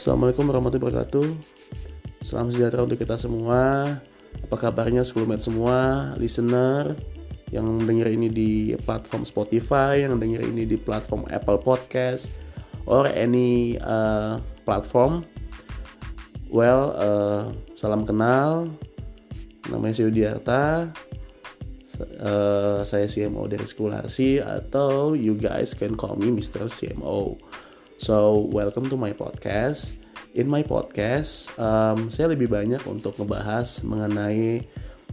Assalamualaikum warahmatullahi wabarakatuh. Salam sejahtera untuk kita semua. Apa kabarnya schoolmate semua Listener Yang denger ini di platform Spotify Yang denger ini di platform Apple Podcast Or any uh, platform? Well, uh, salam kenal. Namanya saya Yudiarta uh, Saya CMO dari School Atau you guys can call me Mr. CMO So, welcome to my podcast. In my podcast, um, saya lebih banyak untuk ngebahas mengenai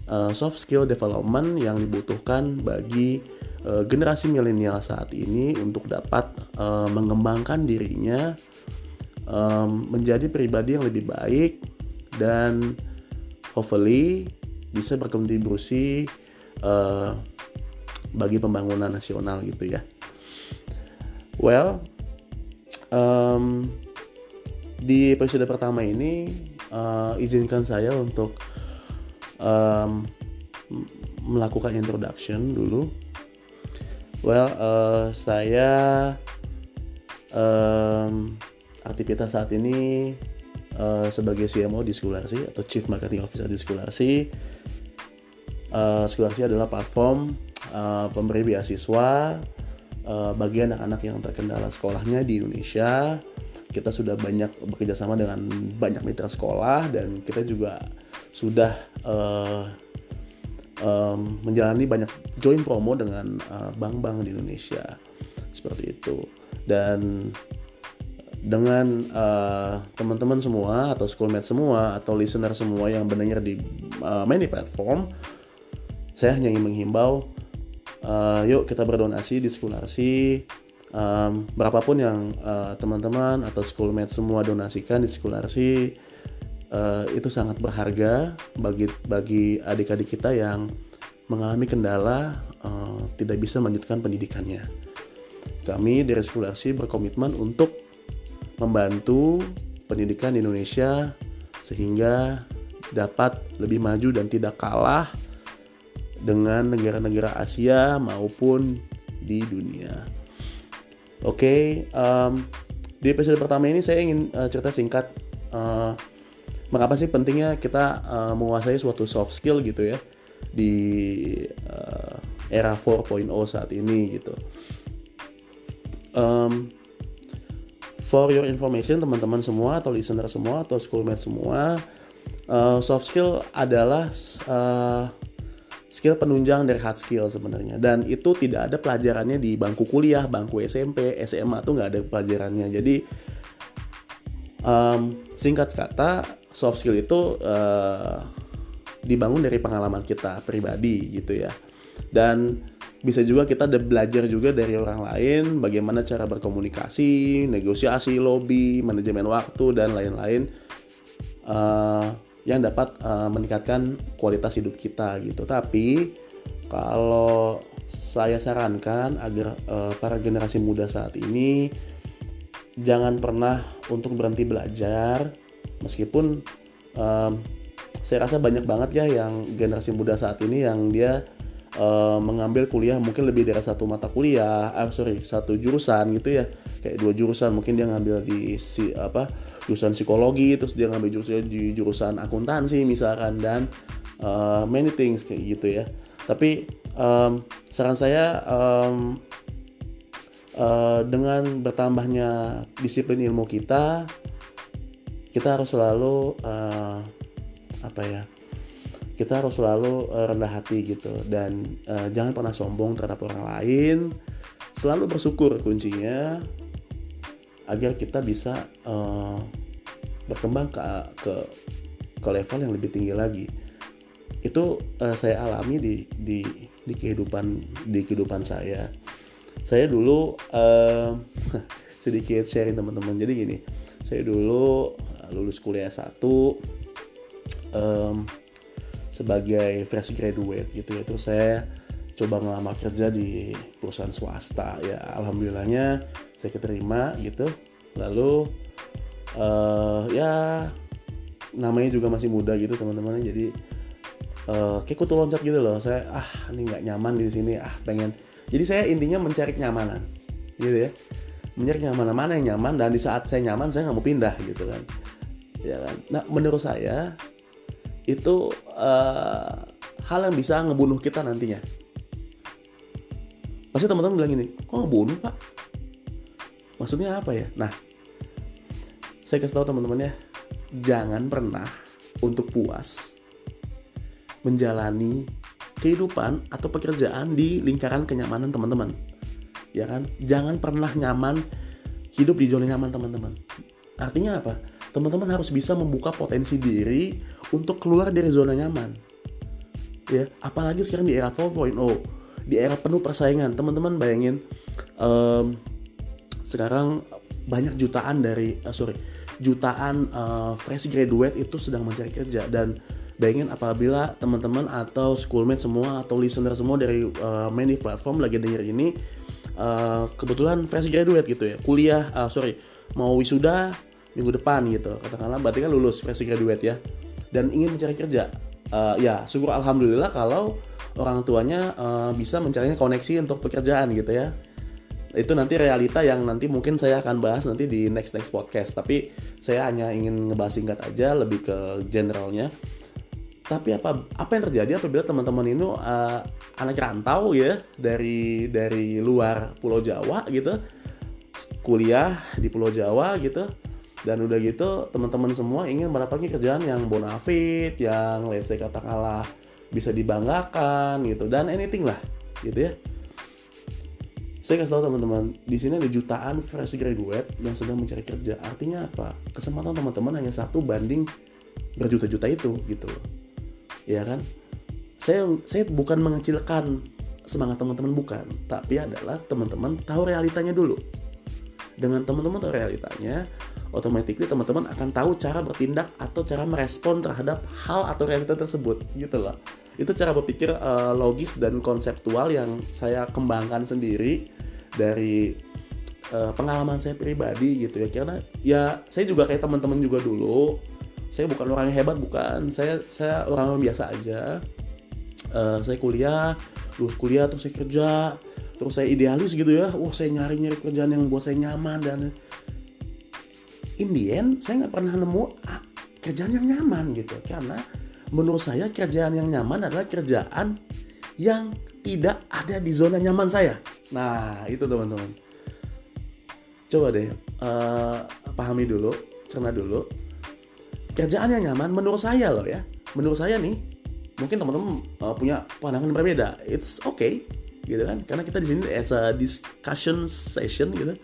uh, soft skill development yang dibutuhkan bagi uh, generasi milenial saat ini untuk dapat uh, mengembangkan dirinya um, menjadi pribadi yang lebih baik dan hopefully bisa berkontribusi uh, bagi pembangunan nasional gitu ya. Well, um, di episode pertama ini uh, izinkan saya untuk um, melakukan introduction dulu. Well, uh, saya um, aktivitas saat ini uh, sebagai CMO di Skularsi atau Chief Marketing Officer di Skularsi. Uh, Skularsi adalah platform uh, pemberi beasiswa uh, bagi anak-anak yang terkendala sekolahnya di Indonesia. Kita sudah banyak bekerja sama dengan banyak mitra sekolah dan kita juga sudah uh, um, menjalani banyak join promo dengan bank-bank uh, di Indonesia seperti itu. Dan dengan teman-teman uh, semua atau schoolmate semua atau listener semua yang mendengar di uh, many platform, saya hanya ingin menghimbau uh, yuk kita berdonasi di Skularsi um, berapapun yang uh, teman-teman atau schoolmate semua donasikan di Skularsi uh, itu sangat berharga bagi bagi adik-adik kita yang mengalami kendala uh, tidak bisa melanjutkan pendidikannya. Kami dari Skularsi berkomitmen untuk membantu pendidikan di Indonesia sehingga dapat lebih maju dan tidak kalah dengan negara-negara Asia maupun di dunia. Oke, okay, um, di episode pertama ini saya ingin uh, cerita singkat uh, mengapa sih pentingnya kita uh, menguasai suatu soft skill gitu ya di uh, era 4.0 saat ini gitu. Um, for your information teman-teman semua atau listener semua atau schoolmate semua, uh, soft skill adalah uh, skill penunjang dari hard skill sebenarnya. Dan itu tidak ada pelajarannya di bangku kuliah bangku SMP SMA tuh nggak ada pelajarannya. Jadi um, singkat kata soft skill itu uh, dibangun dari pengalaman kita pribadi gitu ya. Dan bisa juga kita belajar juga dari orang lain bagaimana cara berkomunikasi negosiasi lobby manajemen waktu dan lain-lain. Uh, yang dapat uh, meningkatkan kualitas hidup kita gitu. Tapi kalau saya sarankan agar uh, para generasi muda saat ini jangan pernah untuk berhenti belajar meskipun um, saya rasa banyak banget ya yang generasi muda saat ini yang dia uh, mengambil kuliah mungkin lebih dari satu mata kuliah, ah sorry satu jurusan gitu ya, kayak dua jurusan mungkin dia ngambil di si apa jurusan psikologi, terus dia ngambil jurusan di jurusan akuntansi misalkan dan uh, many things kayak gitu ya. Tapi um, saran saya um, uh, dengan bertambahnya disiplin ilmu kita, kita harus selalu uh, apa ya? kita harus selalu rendah hati gitu dan uh, jangan pernah sombong terhadap orang lain selalu bersyukur kuncinya agar kita bisa uh, berkembang ke, ke ke level yang lebih tinggi lagi. Itu uh, saya alami di di di kehidupan di kehidupan saya. Saya dulu uh, sedikit sharing teman-teman. Jadi gini saya dulu lulus kuliah satu um, sebagai fresh graduate gitu ya. Terus saya coba ngelamar kerja di perusahaan swasta. Ya alhamdulillahnya saya keterima gitu. Lalu uh, ya namanya juga masih muda gitu teman-teman. Jadi uh, kayak kutu loncat gitu loh. Saya ah ini nggak nyaman di sini. Ah pengen. Jadi saya intinya mencari kenyamanan gitu ya. Mencari yang mana-mana yang nyaman? Dan di saat saya nyaman saya nggak mau pindah gitu kan. Ya kan? Nah menurut saya itu uh, hal yang bisa ngebunuh kita nantinya pasti teman-teman bilang gini kok ngebunuh pak? Maksudnya apa ya? Nah saya kasih tahu teman-teman ya jangan pernah untuk puas menjalani kehidupan atau pekerjaan di lingkaran kenyamanan teman-teman. Ya kan? Jangan pernah nyaman hidup di zona nyaman teman-teman. Artinya apa? Teman-teman harus bisa membuka potensi diri untuk keluar dari zona nyaman. Ya apalagi sekarang di era 4.0 di era penuh persaingan. Teman-teman bayangin um, sekarang banyak jutaan dari uh, sorry jutaan uh, fresh graduate itu sedang mencari kerja. Dan bayangin apabila teman-teman atau schoolmate semua atau listener semua dari uh, many platform lagi denger ini uh, kebetulan fresh graduate gitu ya. Kuliah uh, sorry mau wisuda minggu depan gitu. Katakanlah berarti kan lulus fresh graduate ya. Dan ingin mencari kerja. Uh, ya syukur alhamdulillah kalau orang tuanya uh, bisa mencarinya koneksi untuk pekerjaan gitu ya. Itu nanti realita yang nanti mungkin saya akan bahas nanti di next next podcast. Tapi saya hanya ingin ngebahas singkat aja lebih ke generalnya. Tapi apa apa yang terjadi apabila teman-teman ini uh, anak rantau ya dari dari luar Pulau Jawa gitu kuliah di Pulau Jawa gitu dan udah gitu teman-teman semua ingin mendapatkan kerjaan yang bonafit yang say katakanlah bisa dibanggakan gitu dan anything lah gitu ya. Saya kasih tahu teman-teman di sini ada jutaan fresh graduate yang sedang mencari kerja. Artinya apa? Kesempatan teman-teman hanya satu banding berjuta-juta itu gitu. Ya kan? Saya saya bukan mengecilkan semangat teman-teman bukan. Tapi adalah teman-teman tahu realitanya dulu. Dengan teman-teman tahu realitanya otomatis teman-teman akan tahu cara bertindak atau cara merespon terhadap hal atau realita tersebut gitu loh. Itu cara berpikir uh, logis dan konseptual yang saya kembangkan sendiri dari uh, pengalaman saya pribadi gitu ya. Karena ya saya juga kayak teman-teman juga dulu. Saya bukan orang yang hebat bukan. Saya saya orang yang biasa aja. Uh, saya kuliah lulus kuliah terus saya kerja terus saya idealis gitu ya. Wah saya nyari nyari kerjaan yang buat saya nyaman dan in the end saya nggak pernah nemu ah, kerjaan yang nyaman gitu. Karena menurut saya kerjaan yang nyaman adalah kerjaan yang tidak ada di zona nyaman saya. Nah itu teman-teman. Coba deh uh, pahami dulu cerna dulu. Kerjaan yang nyaman menurut saya loh ya. Menurut saya nih mungkin teman-teman uh, punya pandangan berbeda. It's okay gitu kan? Karena kita di sini as a discussion session gitu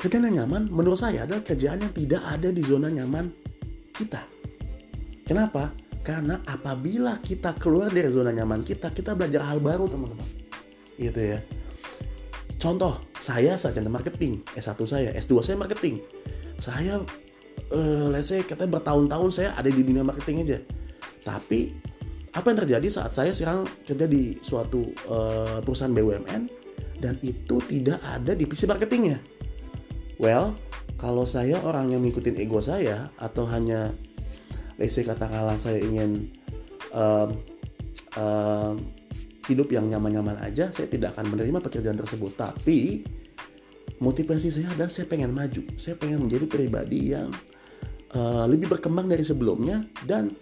kerjaan yang nyaman menurut saya adalah kerjaan yang tidak ada di zona nyaman kita. Kenapa? Karena apabila kita keluar dari zona nyaman kita kita belajar hal baru teman-teman. Gitu ya. Contoh saya sarjana marketing. S1 saya S2 saya marketing. Saya uh, let's say katanya bertahun-tahun saya ada di dunia marketing aja. Tapi apa yang terjadi saat saya sekarang kerja di suatu uh, perusahaan BUMN dan itu tidak ada divisi marketingnya. Well, kalau saya orang yang mengikuti ego saya atau hanya say katakanlah saya ingin um, um, hidup yang nyaman-nyaman aja, saya tidak akan menerima pekerjaan tersebut. Tapi motivasi saya adalah saya pengen maju, saya pengen menjadi pribadi yang uh, lebih berkembang dari sebelumnya dan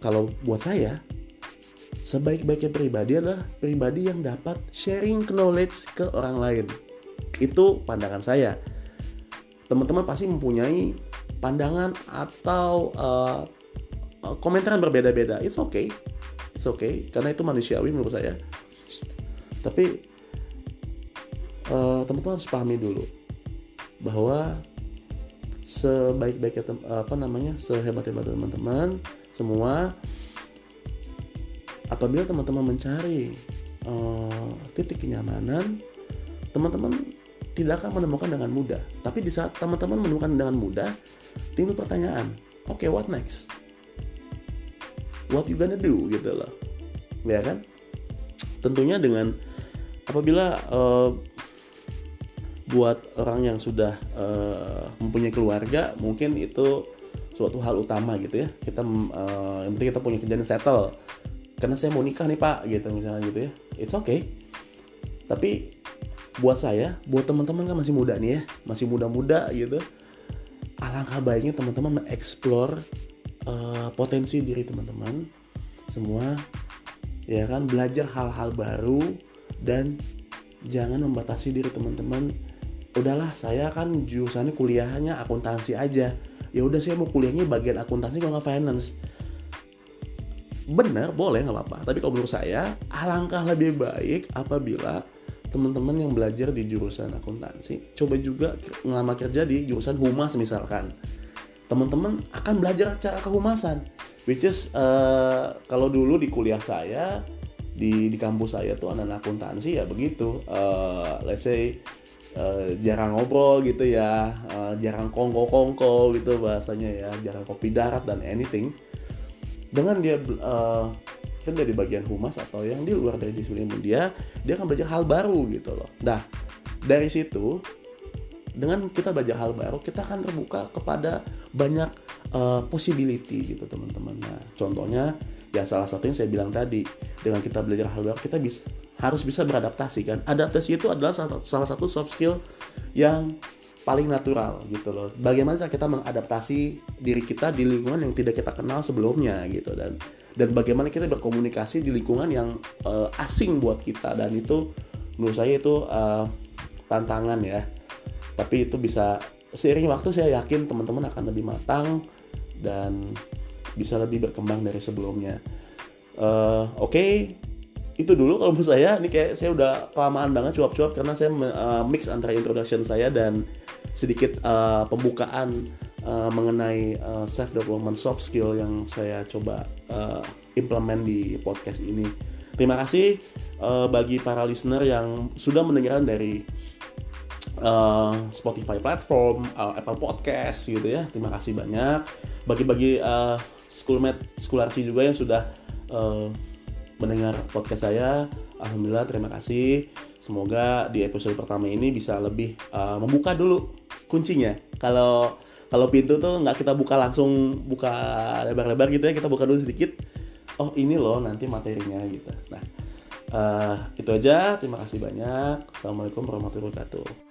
kalau buat saya sebaik-baiknya pribadi adalah pribadi yang dapat sharing knowledge ke orang lain. Itu pandangan saya teman-teman pasti mempunyai pandangan atau uh, komentar yang berbeda-beda. It's okay. It's okay. Karena itu manusiawi menurut saya. Tapi uh, teman-teman harus pahami dulu bahwa sebaik-baiknya apa namanya sehebat-hebat teman-teman semua apabila teman-teman mencari uh, titik kenyamanan teman-teman tidak akan menemukan dengan mudah. Tapi di saat teman-teman menemukan dengan mudah timbul pertanyaan oke okay, what next? What you gonna do? gitu loh. Ya kan? Tentunya dengan apabila uh, buat orang yang sudah uh, mempunyai keluarga mungkin itu suatu hal utama gitu ya. Kita uh, yang penting kita punya kerjaan settle. Karena saya mau nikah nih pak gitu misalnya gitu ya. It's okay. Tapi buat saya buat teman-teman kan masih muda nih ya masih muda-muda gitu. Alangkah baiknya teman-teman mengeksplor uh, potensi diri teman-teman semua ya kan? Belajar hal-hal baru dan jangan membatasi diri teman-teman. Udahlah saya kan jurusannya kuliahnya akuntansi aja. Ya udah saya mau kuliahnya bagian akuntansi kalau nggak finance. Benar boleh nggak apa-apa. Tapi kalau menurut saya alangkah lebih baik apabila teman-teman yang belajar di jurusan akuntansi coba juga ngelamar kerja di jurusan humas misalkan. Teman-teman akan belajar cara kehumasan which is uh, kalau dulu di kuliah saya di di kampus saya tuh anak akuntansi ya begitu. Uh, let's say uh, jarang ngobrol gitu ya uh, jarang kongko kongko gitu bahasanya ya jarang kopi darat dan anything. Dengan dia uh, kan dari bagian humas atau yang di luar dari disiplin dia dia akan belajar hal baru gitu loh. Nah dari situ dengan kita belajar hal baru kita akan terbuka kepada banyak uh, possibility gitu teman-teman. Nah contohnya ya salah satunya saya bilang tadi dengan kita belajar hal baru kita bisa harus bisa beradaptasi kan. Adaptasi itu adalah salah satu soft skill yang paling natural gitu loh. Bagaimana cara kita mengadaptasi diri kita di lingkungan yang tidak kita kenal sebelumnya gitu dan dan bagaimana kita berkomunikasi di lingkungan yang uh, asing buat kita dan itu menurut saya itu uh, tantangan ya tapi itu bisa seiring waktu saya yakin teman-teman akan lebih matang dan bisa lebih berkembang dari sebelumnya uh, oke okay. Itu dulu kalau menurut saya ini kayak saya udah kelamaan banget cuap-cuap karena saya uh, mix antara introduction saya dan sedikit uh, pembukaan uh, mengenai uh, self development soft skill yang saya coba uh, implement di podcast ini terima kasih uh, bagi para listener yang sudah mendengarkan dari uh, Spotify platform, uh, Apple Podcast gitu ya. Terima kasih banyak. Bagi-bagi uh, schoolmate, scholarsi juga yang sudah uh, mendengar podcast saya. Alhamdulillah terima kasih. Semoga di episode pertama ini bisa lebih uh, membuka dulu kuncinya. Kalau kalau pintu tuh nggak kita buka langsung buka lebar-lebar gitu ya, kita buka dulu sedikit. Oh ini loh nanti materinya gitu. Nah uh, itu aja. Terima kasih banyak. Assalamualaikum warahmatullahi wabarakatuh.